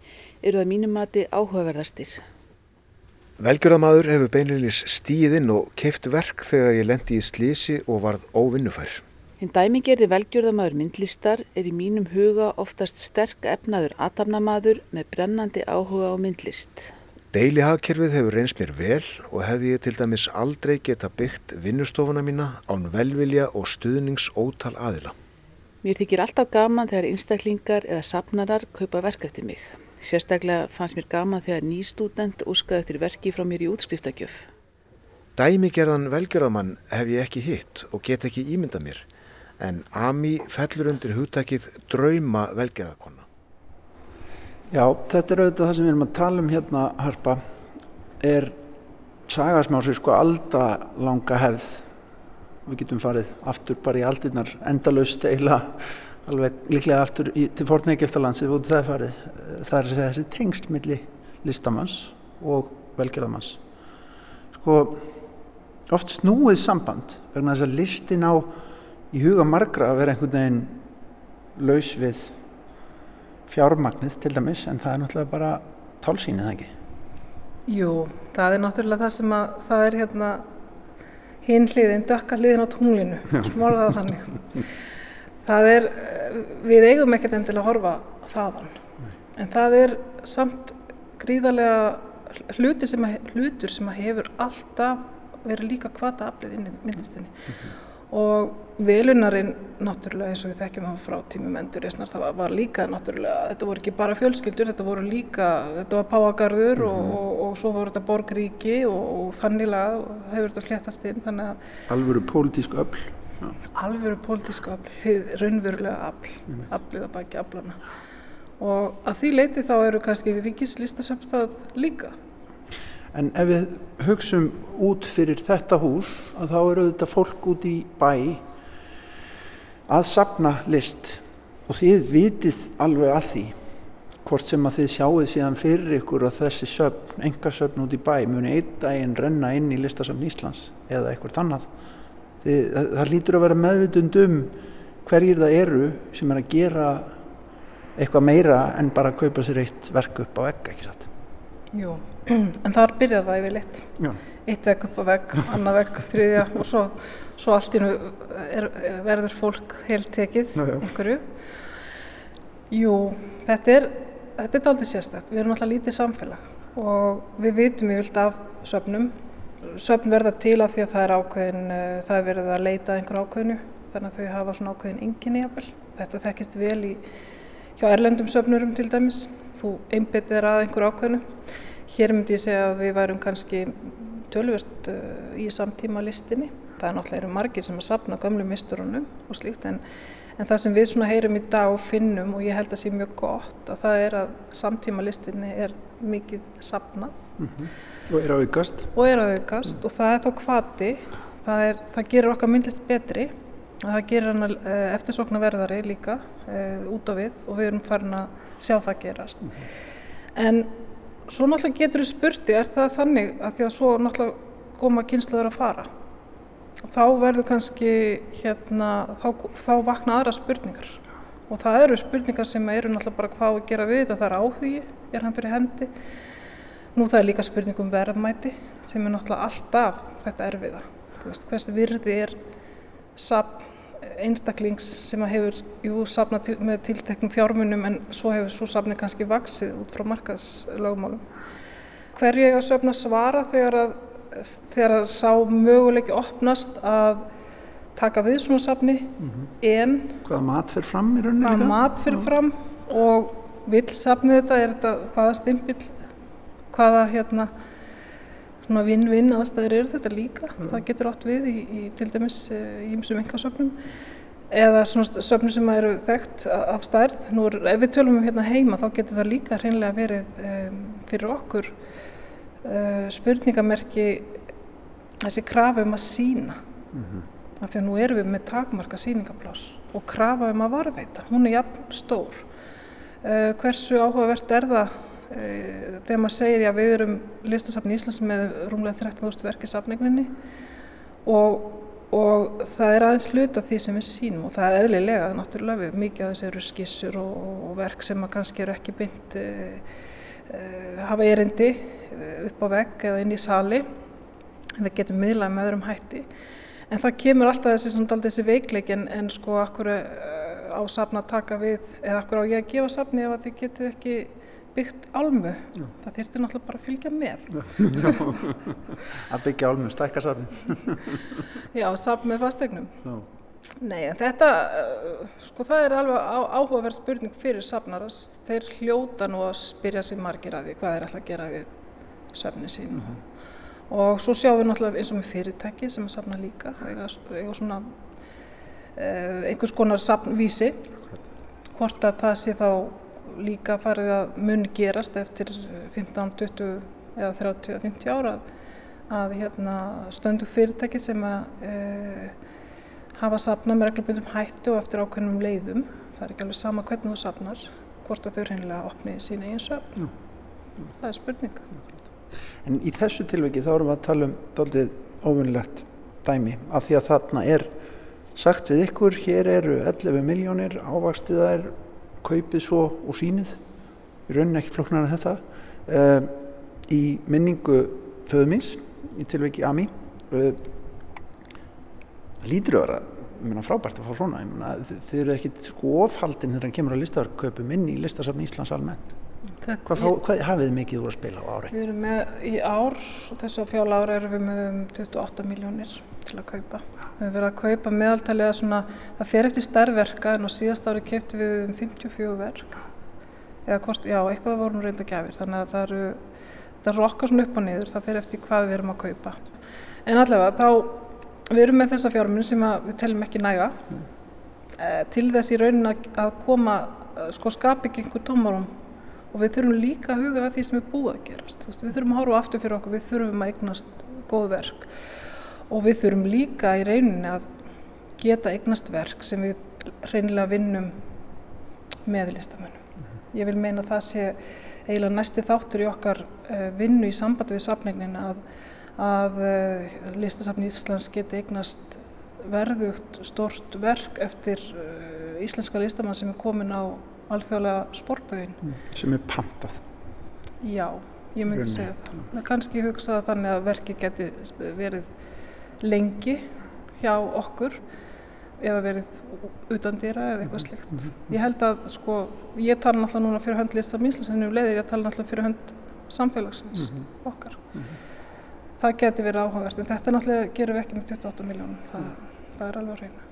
Speaker 7: eru það mínum mati áhugaverðastir.
Speaker 8: Velgjörðamadur hefur beinleginis stíðinn og keift verk þegar ég lendi í slísi og varð óvinnufær.
Speaker 7: Hinn dæmingerði velgjörðamaður myndlistar er í mínum huga oftast sterk efnaður atamnamaður með brennandi áhuga á myndlist.
Speaker 8: Deilihagkerfið hefur reynst mér vel og hefði ég til dæmis aldrei geta byggt vinnustofuna mína án velvilja og stuðnings ótal aðila.
Speaker 7: Mér þykir alltaf gaman þegar einstaklingar eða sapnarar kaupa verk eftir mig. Sérstaklega fannst mér gaman þegar nýstúdent úskaði eftir verki frá mér í útskriftakjöf.
Speaker 8: Dæmigerðan velgjörðamann hef ég ekki hitt og get ekki ímynda mér en Ami fellur undir hugtakið drauma velgjörðakonna.
Speaker 2: Já, þetta er auðvitað það sem við erum að tala um hérna, Harpa, er sagasmási sko alda langa hefð. Við getum farið aftur bara í aldirnar endalaust eila alveg líklega aftur í, til fornækjeftalandsið út það farið. Það er þessi tengst milli listamanns og velgerðamanns. Sko, oft snúið samband vegna þess að listin á í huga margra að vera einhvern veginn laus við fjármagnið til dæmis en það er náttúrulega bara tálsýnið ekki.
Speaker 6: Jú, það er náttúrulega það sem að það er hérna hinn hliðin, dökka hliðin á tunglinu, smorðaða þannig. Það er, við eigum ekkert endilega að horfa þaðan, en það er samt gríðarlega hluti sem að, hlutur sem að hefur alltaf verið líka hvata aflið inn í myndistinni. Mm -hmm og velunarinn náttúrulega eins og við þekkjum það frá tímum endurreysnar það var líka náttúrulega, þetta voru ekki bara fjölskyldur, þetta voru líka, þetta var Páagarður mm -hmm. og, og, og svo voru þetta Borgríki og, og þanniglega hefur þetta fléttast inn þannig að
Speaker 2: Alvöru pólitísk öll
Speaker 6: ja. Alvöru pólitísk öll, raunverulega öll, öllið að baki öllana og að því leiti þá eru kannski ríkislistasöfn líka
Speaker 2: En ef við hugsum út fyrir þetta hús að þá eru þetta fólk út í bæ að sapna list og þið vitið alveg að því hvort sem að þið sjáuð síðan fyrir ykkur að þessi söfn, engasöfn út í bæ muni einn daginn renna inn í listasöfn Íslands eða eitthvað annað. Þið, það, það lítur að vera meðvitund um hverjir það eru sem er að gera eitthvað meira en bara að kaupa sér eitt verk upp á egg, ekki satt?
Speaker 6: Jú. En þar byrjar það yfirleitt. Eitt vegg upp á vegg, annað vegg, þriðja og svo, svo allt nú verður fólk helt tekið einhverju. Jú, þetta er þetta er aldrei sérstækt, við erum alltaf lítið samfélag og við vitum yfirleitt af söfnum. Söfn verða til af því að það er ákveðin uh, það er verið að leita einhver ákveðinu þannig að þau hafa svona ákveðin engin í jafnvel. Þetta þekkist vel í hjá erlendum söfnurum til dæmis þú einbetið að einhver ákveðinu Hér myndi ég segja að við værum kannski tölvört uh, í samtíma listinni. Það er náttúrulega margir sem að sapna gamlu misturunum og slíkt en, en það sem við svona heyrum í dag og finnum og ég held að sé mjög gott að það er að samtíma listinni er mikið sapnað. Mm
Speaker 2: -hmm. Og er að aukast.
Speaker 6: Og er að aukast mm. og það er þá hvati, það, er, það gerir okkar myndlist betri og það gerir hann uh, eftirsokna verðari líka uh, út á við og við erum farin að sjá það gerast. Mm -hmm. En Svo náttúrulega getur þú spurti, er það þannig að því að svo náttúrulega koma kynsluður að fara og þá verður kannski hérna, þá, þá vakna aðra spurningar og það eru spurningar sem eru náttúrulega bara hvað að gera við þetta, það er áhugi, er hann fyrir hendi. Nú það er líka spurningum verðmæti sem er náttúrulega alltaf þetta erfiða, veist, hvers virði er sapn einstaklings sem hefur jú, sapnað til, með tilteknum fjármunum en svo hefur svo sapnið kannski vaksið út frá markaðslögumálum. Hverju ég að söfna svara þegar að, þegar að sá möguleiki opnast að taka við svona sapni mm -hmm. en
Speaker 2: hvaða mat fyrir fram í rauninni
Speaker 6: hvaða mat fyrir fram og vil sapnið þetta, er þetta hvaða stimpill? Hvaða hérna vinn-vinn aðstæður eru þetta líka. Mm. það getur átt við í, í til dæmis í ymsum engasöfnum eða svona söfnum sem eru þekkt af stærð. Nú er, ef við tölum um hérna heima þá getur það líka hreinlega verið um, fyrir okkur uh, spurningamerki þessi krafa um að sína mm -hmm. af því að nú erum við með takmarka síningaplás og krafa um að varveita hún er jafn stór. Uh, hversu áhugavert er það Eh, þegar maður segir að við erum listasafn í Íslands með rúmlega 13.000 verk í safningunni og, og það er aðeins hlut af því sem við sínum og það er eðlilega náttúrulega við mikið af þessu eru skissur og, og verk sem maður kannski eru ekki beint e, e, hafa erindi upp á vegg eða inn í sali. Við getum miðlað með öðrum hætti. En það kemur alltaf þessi, svona, þessi veikleik en, en sko akkur á safna að taka við eða akkur á ég að gefa safni ef þið getið ekki byggt álmu. Já. Það þurfti náttúrulega bara að fylgja með. (laughs)
Speaker 2: að byggja álmu, stækka safni. (laughs)
Speaker 6: Já, safn með fastegnum. Já. Nei, en þetta, uh, sko það er alveg áhugaverð spurning fyrir safnarast. Þeir hljóta nú að spyrja sér margir að því hvað er alltaf að gera við safni sín. Mm -hmm. Og svo sjáum við náttúrulega eins og með fyrirtæki sem að safna líka, eða svona uh, einhvers konar safnvísi, hvort að það sé þá líka farið að muni gerast eftir 15, 20 eða 30 eða 50 ára að hérna, stöndu fyrirtæki sem að uh, hafa sapnað með reglubundum hættu og eftir ákveðnum leiðum. Það er ekki alveg sama hvernig þú sapnar, hvort að þau reynilega opni sín eigin söfn. Það er spurning.
Speaker 2: En í þessu tilviki þá erum við að tala um doldið óvinnlegt dæmi af því að þarna er sagt við ykkur, hér eru 11 miljónir, ávakstið það er kaupið svo og sínið, í rauninni ekki flokknar en þetta, uh, í minningu föðumins, í tilviki AMI, uh, lítur að vera frábært að fá svona. Myna, þið eru ekkit sko ofhaldin þegar það kemur að listaverköpum inn í listasafn Íslands almennt. Hvað, fá, hvað hafið þið mikið úr að spila á ári?
Speaker 6: Við erum með í ár þessu á fjála ári erum við með um 28 miljónir til að kaupa við hefum verið að kaupa meðaltaliða svona það fer eftir stærverka en á síðast ári keftu við um 54 verk. Eða hvort, já, eitthvað voru nú reynda gafir þannig að það eru það rokkar svona upp og niður, það fer eftir hvað við erum að kaupa. En allavega þá Við erum með þessa fjármunni sem við telum ekki næga. Mm. eh, til þess í raunin að koma, eh, sko skap ekki einhver tómarum og við þurfum líka að huga að því sem er búið að gerast. Við þurfum að horfa aftur fyrir okkur, við þurfum að eignast góð verk og við þurfum líka í rauninni að geta eignast verk sem við reynilega vinnum með listamönnum. Mm. Ég vil meina að það sé eiginlega næsti þáttur í okkar eh, vinnu í sambandi við safningin að að uh, Listasafn Íslands geti eignast verðugt stort verk eftir uh, íslenska listamann sem er komin á alþjóðlega sportbögin. Mm.
Speaker 2: Sem er pantað.
Speaker 6: Já, ég myndi segja það. Mér kannski hugsa þannig að verki geti verið lengi hjá okkur eða verið utan dýra eða eitthvað slikt. Mm -hmm. Ég held að, sko, ég tala náttúrulega núna fyrir hönd Íslands en nú leiðir ég tala náttúrulega fyrir hönd samfélagsins mm -hmm. okkar. -hmm það geti verið áhugavert en þetta náttúrulega gerum við ekki með 28 miljónum það, það er alveg reyna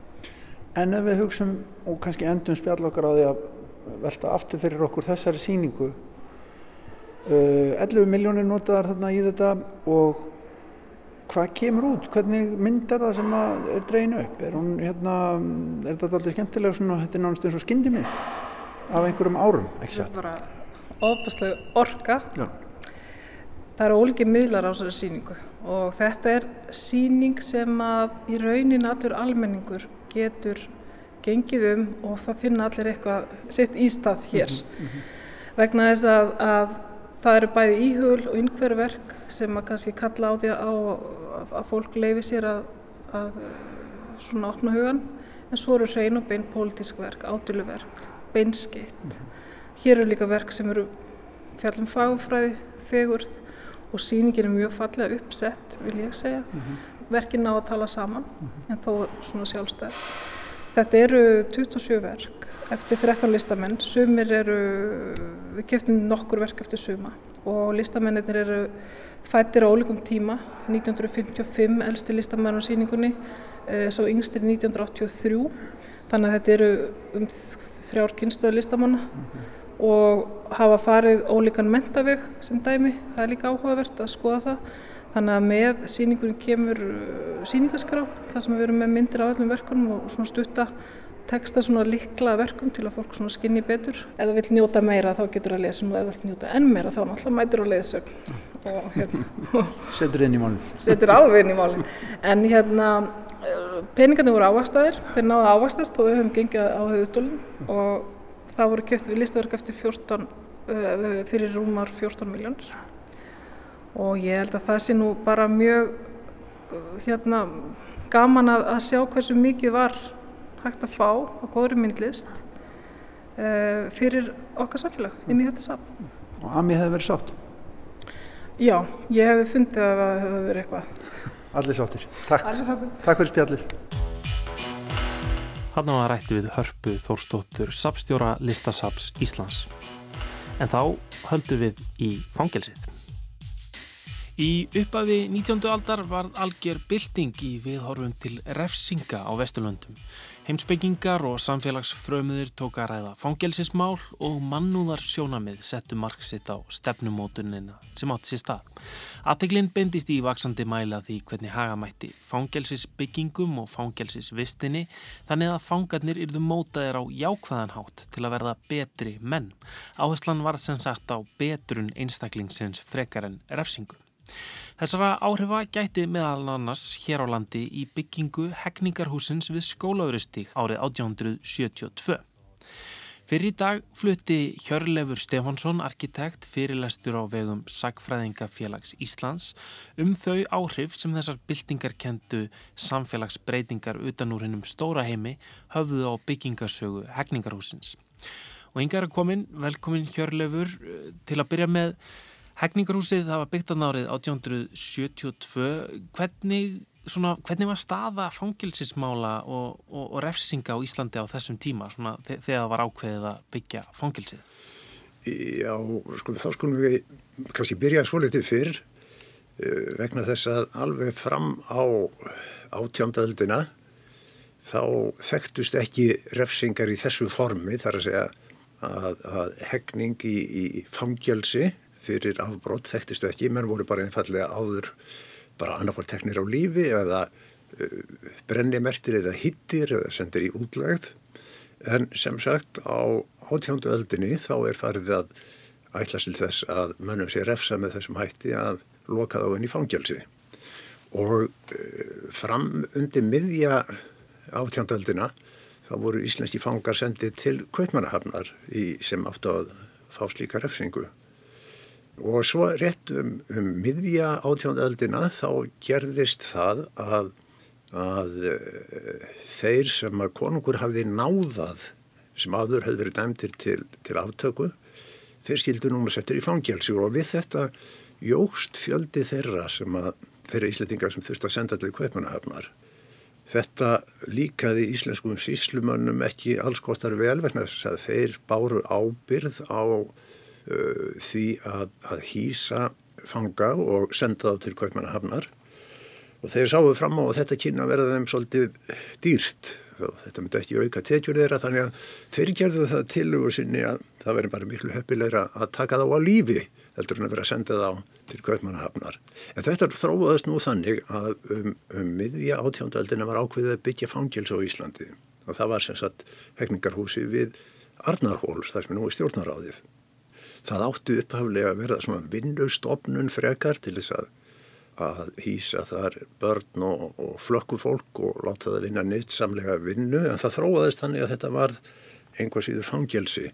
Speaker 2: En ef við hugsaum og kannski endum spjall okkar á því að velta aftur fyrir okkur þessari síningu uh, 11 miljónir notaðar þarna í þetta og hvað kemur út? Hvernig mynd er það sem er dreyin upp? Er, hún, hérna, er þetta alltaf skemmtilega svona, þetta er náttúrulega eins og skyndimynd af einhverjum árum, ekki
Speaker 6: satt? Það er bara ofbærslega orka Já Það eru ólíkið miðlar á þessari síningu og þetta er síning sem að í raunin allur almenningur getur gengið um og það finna allir eitthvað sitt ístað hér mm -hmm. vegna þess að, að það eru bæði íhugul og innhververk sem að kannski kalla á því að, að fólk leifi sér að, að svona opna hugan en svo eru hrein og bein pólitísk verk, átöluverk, beinskitt. Hér eru líka verk sem eru fjallum fagfræði, fegurð og síningin er mjög fallega uppsett vil ég segja mm -hmm. verkinn á að tala saman -hmm. en þó svona sjálfstæð þetta eru 27 verk eftir 13 listamenn. Sumir eru, við keftum nokkur verk eftir suma og listamennir eru fættir á ólíkum tíma. 1955 elsti listamenn á síningunni eh, svo yngstir 1983 þannig að þetta eru um þrjár kynstöðu listamanna mm -hmm og hafa farið ólíkan mentaveg sem dæmi, það er líka áhugavert að skoða það. Þannig að með síningunum kemur uh, síningaskrá, það sem við erum með myndir af öllum verkunum og svona stutta texta svona likla verkum til að fólk svona skinni betur. Ef það vil njóta meira þá getur það að lesa og ef það vil njóta enn meira þá náttúrulega mætir á leiðsögn.
Speaker 2: Hérna, Setur inn í málinn.
Speaker 6: Setur alveg inn í málinn. En hérna uh, peningarnir voru ávastæðir, þeir náðu ávastast og við höfum gengið á höfustólinn og það voru kjöpt við listaverk eftir 14, uh, fyrir rúmar 14 miljónir og ég held að það sé nú bara mjög hérna, gaman að, að sjá hversu mikið var hægt að fá á góðri myndlist uh, fyrir okkar samfélag inn í þetta saman.
Speaker 2: Og Ami hefði verið sátt?
Speaker 6: Já, ég hefði fundið að það hefði verið eitthvað.
Speaker 2: Allir sáttir. Takk.
Speaker 6: Allir sáttir.
Speaker 2: Takk fyrir spjallið.
Speaker 1: Hann var rætti við hörpu Þórstóttur Sapstjóra Listasaps Íslands. En þá höldu við í fangelsið. Í uppafi 19. aldar var algjör bylting í viðhorfum til refsinga á Vesturlöndum. Heimsbyggingar og samfélagsfrömuðir tók að ræða fangelsismál og mannúðar sjónamið settu marksitt á stefnumótunina sem átt sér stað. Aðteglinn bendist í vaksandi mæla því hvernig hagamætti fangelsisbyggingum og fangelsisvistinni þannig að fangarnir yrðu mótaðir á jákvæðanhátt til að verða betri menn. Áherslan var sem sagt á betrun einstaklingsins frekar en refsingu. Þessara áhrifa gæti meðal annars hér á landi í byggingu hegningarhúsins við skólaurustík árið 1872. Fyrir í dag flutti Hjörlefur Stefansson, arkitekt, fyrirlestur á vegum Sagfræðingafélags Íslands um þau áhrif sem þessar byltingar kentu samfélagsbreytingar utan úr hennum stóra heimi höfðu á byggingarsögu hegningarhúsins. Og yngar er komin, velkomin Hjörlefur, til að byrja með Hegningarhúsið það var byggt að nárið 1872. Hvernig, svona, hvernig var staða fangilsismála og, og, og refsinga á Íslandi á þessum tíma svona, þegar það var ákveðið að byggja fangilsið?
Speaker 9: Já, sko þá skulum við kannski byrja svo litið fyrr vegna þess að alveg fram á átjóndöldina þá þekktust ekki refsingar í þessu formi þar að segja að, að hegning í, í fangjálsi fyrir afbrótt þekktist ekki, menn voru bara einfallega áður bara annarpar teknir á lífi eða uh, brennimertir eða hittir eða sendir í útlægð en sem sagt á átjándu öldinni þá er farið að ætla til þess að mönnum sé refsa með þessum hætti að loka þá inn í fangjálsi og uh, fram undir miðja átjándu öldina þá voru íslenski fangar sendið til Kaupmannahafnar sem átt að fá slíka refsingu Og svo rétt um, um miðja átjóndöldina þá gerðist það að, að uh, þeir sem að konungur hafði náðað sem aður hefði verið dæmtir til, til aftöku, þeir skildu núna settir í fangjálsi og við þetta jógst fjöldi þeirra sem að þeirra íslettingar sem þurfti að senda til kveipmanahafnar. Þetta líkaði íslenskum síslumönnum ekki alls kostar vel vegna þess að þeir báru ábyrð á uh, því að, að hýsa fanga og senda þá til Kaupmannahafnar. Og þeir sáu fram á að þetta kynna verða þeim svolítið dýrt. Þetta myndi ekki auka tekjur þeirra þannig að þeir gerðu það tilugur sinni að það verði bara miklu heppilegra að taka þá á lífi heldur en að vera að senda þá til Kaupmannahafnar. En þetta þróaðist nú þannig að um, um miðja átjóndaldina var ákveðið að byggja fangils á Íslandi. Og það var sem sagt hegningarhúsi við Arnarhóls þar sem nú er stjórnaráðið það áttu upphaflega að verða svona vinnustofnun frekar til þess að, að hýsa þar börn og, og flökku fólk og láta það vinna neitt samlega vinnu en það þróaðist þannig að þetta var einhvað síður fangelsi.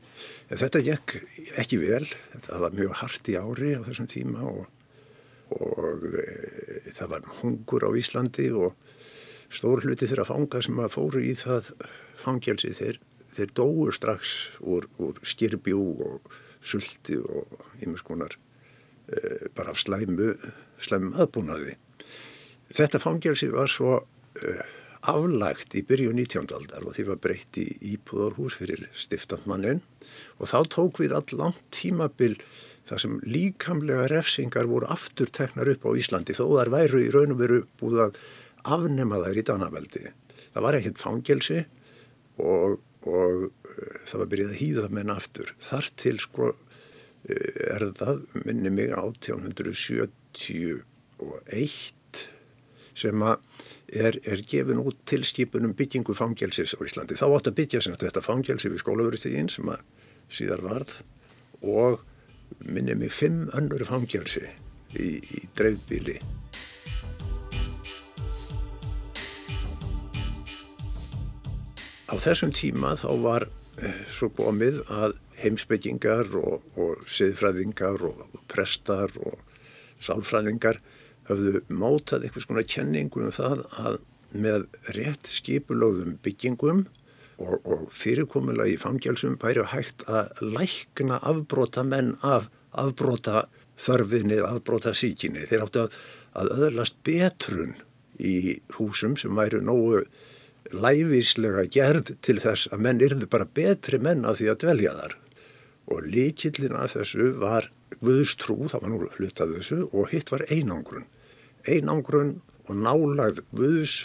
Speaker 9: Þetta gekk ekki vel, þetta var mjög hart í ári á þessum tíma og, og e, það var hungur á Íslandi og stór hluti þeirra fanga sem að fóru í það fangelsi þeir, þeir dóur strax úr, úr skirbjú og sulti og einhvers konar e, bara af slæmu, slæmu aðbúnaði. Þetta fangelsi var svo e, aflagt í byrju 19. aldar og því var breytt í íbúðarhús fyrir stiftandmannin og þá tók við all langt tímabil þar sem líkamlega refsingar voru aftur teknar upp á Íslandi þó þar væru í raun og veru búið að afnema þær í Danaveldi. Það var ekkert fangelsi og og uh, það var byrjað að hýða menn aftur. Þar til sko uh, er það, minni mig, 1871 sem að er, er gefin út tilskipunum byggingu fangelsis á Íslandi. Þá átt að byggja sem þetta fangelsi við skólaverustígin sem að síðar varð og minni mig fimm önnur fangelsi í, í dreifbíli. Á þessum tíma þá var eh, svo komið að heimsbyggingar og, og siðfræðingar og prestar og sálfræðingar höfðu mótað eitthvað svona kenningum um það að með rétt skipulóðum byggingum og, og fyrirkomulega í fangjálsum væri hægt að lækna afbróta menn af afbróta þörfinni, afbróta síkinni. Þeir áttu að, að öðlast betrun í húsum sem væri nógu læfíslega gerð til þess að menn yrðu bara betri menn af því að dvelja þar og líkillin af þessu var Guðstrú, það var nú hlutað þessu og hitt var einangrun. Einangrun og nálagð Guðs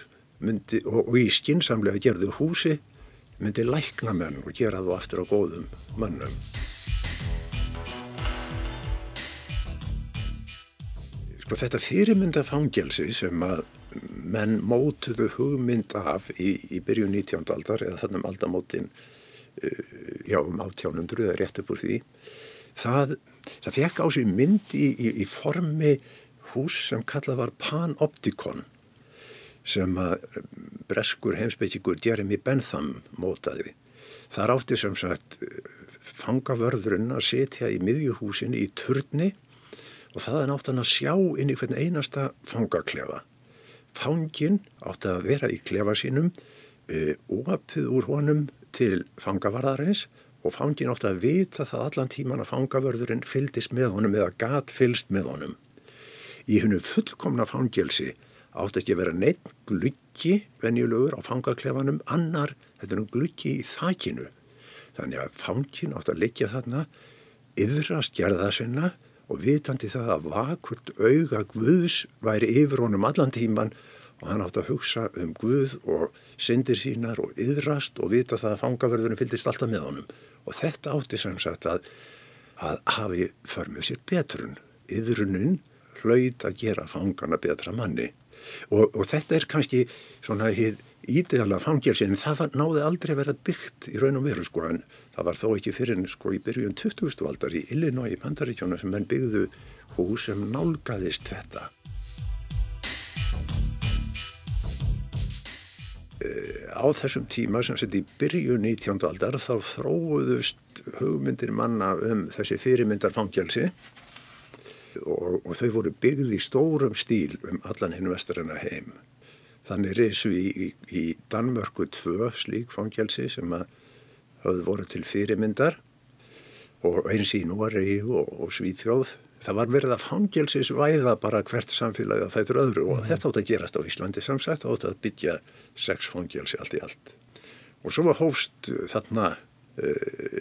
Speaker 9: myndi, og, og í skinsamlega gerðu húsi myndi lækna menn og gera þú aftur á góðum mannum. Sko þetta fyrirmynda fangelsi sem að menn mótuðu hugmynd af í, í byrju 19. aldar eða þannig um aldamótin uh, já um 1800 eða rétt upp úr því það, það fekk á sig mynd í, í, í formi hús sem kallað var Panoptikon sem að breskur heimsbyggigur Jeremy Bentham mótaði. Það rátti sem sagt fangavörðurinn að setja í miðjuhúsinni í turni og það er nátt hann að sjá inn í hvern einasta fangaklefa. Fangin átti að vera í klefa sínum, e, opið úr honum til fangavarðarins og fangin átti að vita það allan tíman að fangavörðurinn fyldist með honum eða gat fylst með honum. Í hennu fullkomna fangelsi átti ekki að vera neitt gluggi venjulegur á fangaklefanum annar þetta er um gluggi í þakinu þannig að fangin átti að liggja þarna yðrast gerða sinna og vitandi það að vakurt auga Guðs væri yfir honum allan tíman og hann átti að hugsa um Guð og syndir sínar og yðrast og vita það að fangaverðunum fyldist alltaf með honum. Og þetta átti sem sagt að, að hafi förmuð sér betrun. Yðrunun hlaut að gera fangana betra manni. Og, og þetta er kannski svona ídeala fangelsi en það var, náði aldrei að vera byggt í raun og veru sko en það var þó ekki fyrir sko í byrjun 20. aldar í Illinois í Pandaríkjónu sem menn byggðu hús sem nálgæðist þetta. Eh, á þessum tíma sem sett í byrjun 19. aldar þá þróuðust hugmyndir manna um þessi fyrirmyndar fangelsi og, og þau voru byggði í stórum stíl um allan hinn vestarinnar heim. Þannig reysu í, í, í Danmörku tvö slík fangelsi sem hafði voru til fyrirmyndar og eins í Noregi og, og Svíþjóð. Það var verið að fangelsis væða bara hvert samfélagið að fætur öðru og mm. þetta átt að gerast á Íslandi samsett átt að byggja sex fangelsi allt í allt. Og svo hófst þarna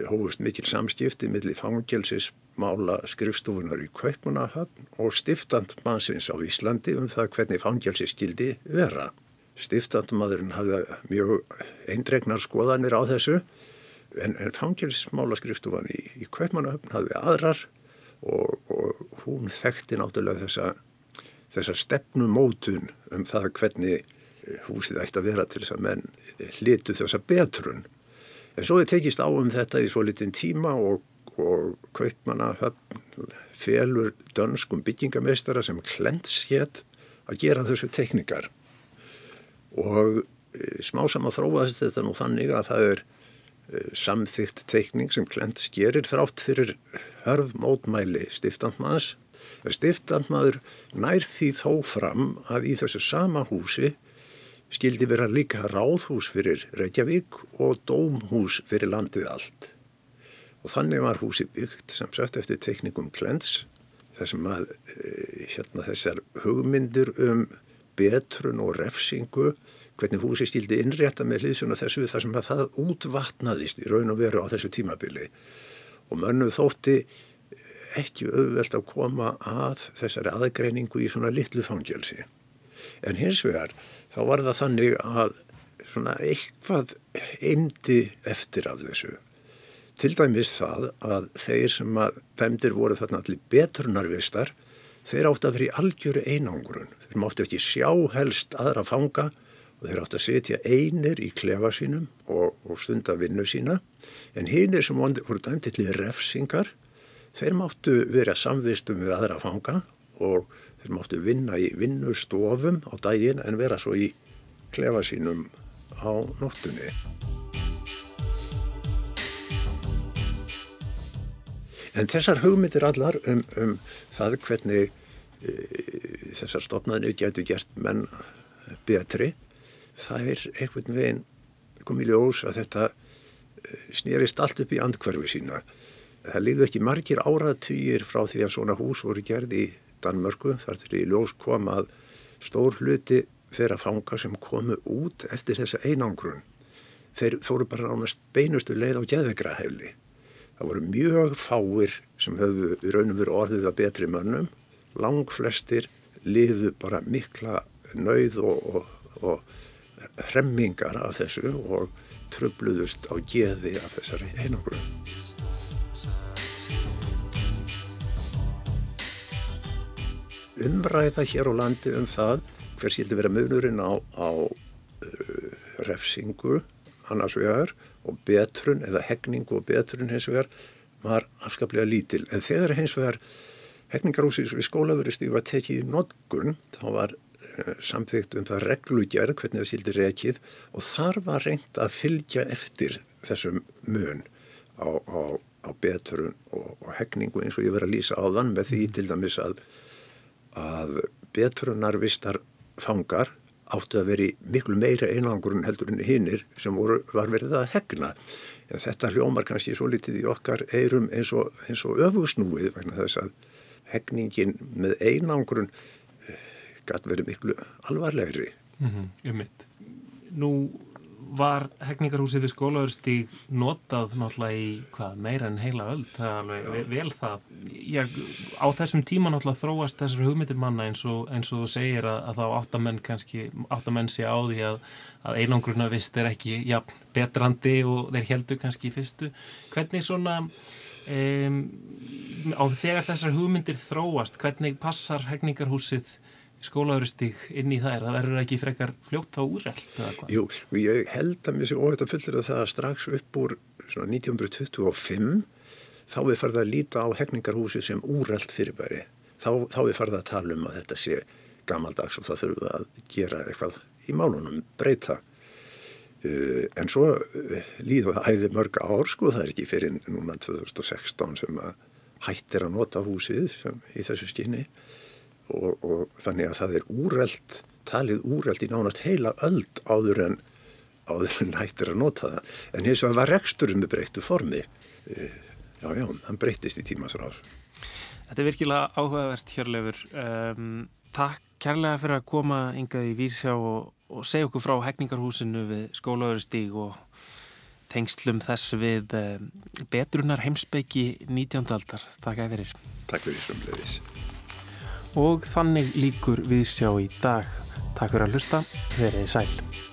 Speaker 9: hófust mikil samskipti millir fangelsis mála skrifstofunar í Kaupunahöfn og stiftant mannsins á Íslandi um það hvernig fangelsi skildi vera. Stiftantmadurinn hafði mjög eindregnar skoðanir á þessu en, en fangelsismála skrifstofan í, í Kaupunahöfn hafði aðrar og, og hún þekkti náttúrulega þessa, þessa stefnumótun um það hvernig húsið ætti að vera til þess að menn hlitu þessa betrun. En svo er tekist á um þetta í svo litin tíma og og kaupmanna felur dönskum byggingameistara sem klents hétt að gera þessu teknikar og e, smá saman þróaðist þetta nú þannig að það er e, samþygt teikning sem klents gerir þrátt fyrir hörð mótmæli stiftandmaðs stiftandmaður nær því þó fram að í þessu sama húsi skildi vera líka ráðhús fyrir Reykjavík og dómhús fyrir landið allt og þannig var húsi byggt sem sagt eftir teknikum Klens þessum að e, hérna, þessar hugmyndir um betrun og refsingu hvernig húsi stíldi innrétta með hlýðsuna þessu þar sem að það útvatnaðist í raun og veru á þessu tímabili og mönnu þótti ekki auðvelt að koma að þessari aðgreiningu í svona litlu fangelsi. En hins vegar þá var það þannig að svona eitthvað eindi eftir af þessu Til dæmis það að þeir sem að dæmdir voru þarna allir betrunarvistar, þeir átti að vera í algjöru einangrun. Þeir mátti ekki sjá helst aðra fanga og þeir átti að setja einir í klefa sínum og, og stunda vinnu sína. En hínir sem voru dæmdir til refsingar, þeir máttu vera samvistum við aðra fanga og þeir máttu vinna í vinnustofum á daginn en vera svo í klefa sínum á nóttunni. En þessar hugmyndir allar um, um það hvernig e, þessar stopnaðinu getur gert menn betri, það er einhvern veginn komið ljós að þetta e, snýrist allt upp í andkverfi sína. Það liðu ekki margir áratýjir frá því að svona hús voru gerði í Danmörku, þar til í ljós kom að stór hluti þeirra fanga sem komu út eftir þessa einangrun. Þeir fóru bara ánast beinustu leið á geðvegrahefli Það voru mjög fáir sem höfðu í raunum verið orðið að betri mönnum. Lang flestir liðu bara mikla nauð og, og, og hremmingar af þessu og tröfluðust á geði af þessari einangrun. Umræða hér á landi um það hver skildi vera munurinn á, á uh, refsingu annars vegar og betrun eða hegningu og betrun hins vegar var afskaplega lítil. En þegar hins vegar hegningarúsins við skólaverustíð var tekið í notgun þá var uh, samþygt um það reglugjörð hvernig það skildi rekið og þar var reynd að fylgja eftir þessum mun á, á, á betrun og, og hegningu eins og ég verið að lýsa á þann með því til dæmis að að betrunarvistar fangar áttu að veri miklu meira einangur en heldur en hinnir sem voru, var verið að hegna. En þetta hljómar kannski svo litið í okkar eirum eins og, eins og öfusnúið vegna þess að hegningin með einangrun eh, gæti verið miklu alvarlegri.
Speaker 1: Mm -hmm, um mitt. Nú var hegningarhúsið við skólaverstíg notað náttúrulega í hvað, meira en heila öll, það er alveg vel það. Ég, á þessum tíma náttúrulega þróast þessar hugmyndir manna eins og, eins og þú segir að, að þá áttamenn kannski, áttamenn sé á því að, að einangruna vist er ekki ja, betrandi og þeir heldur kannski í fyrstu. Hvernig svona, um, á þegar þessar hugmyndir þróast, hvernig passar hegningarhúsið skólaurustík inn í það það verður ekki frekar fljótt á úrreld
Speaker 9: Jú, sko, ég held að mér sé óhætt að fullera það strax upp úr 1925 þá við farið að líta á hefningarhúsi sem úrreld fyrirbæri þá, þá við farið að tala um að þetta sé gammaldags og það þurfum að gera eitthvað í málunum, breyta uh, en svo uh, líða það æði mörg ár sko, það er ekki fyrir núna 2016 sem að hættir að nota húsið sem, í þessu skinni og, og þannig að það er úreld, talið úreld í nánast heila öll áður en áður en hættir að nota það. En hins vegar var reksturinn með breyttu formi. E, já, já, hann breytist í tímasráð.
Speaker 1: Þetta er virkilega áhugavert, Hjörlefur. Um, takk kærlega fyrir að koma yngað í Vísjá og, og segja okkur frá hegningarhúsinu við skólaugurustíg og tengslum þess við um, betrunar heimsbyggi 19. aldar. Takk að verir.
Speaker 9: Takk fyrir svömmulegis.
Speaker 1: Og þannig líkur við sjá í dag. Takk fyrir að hlusta, verið sæl.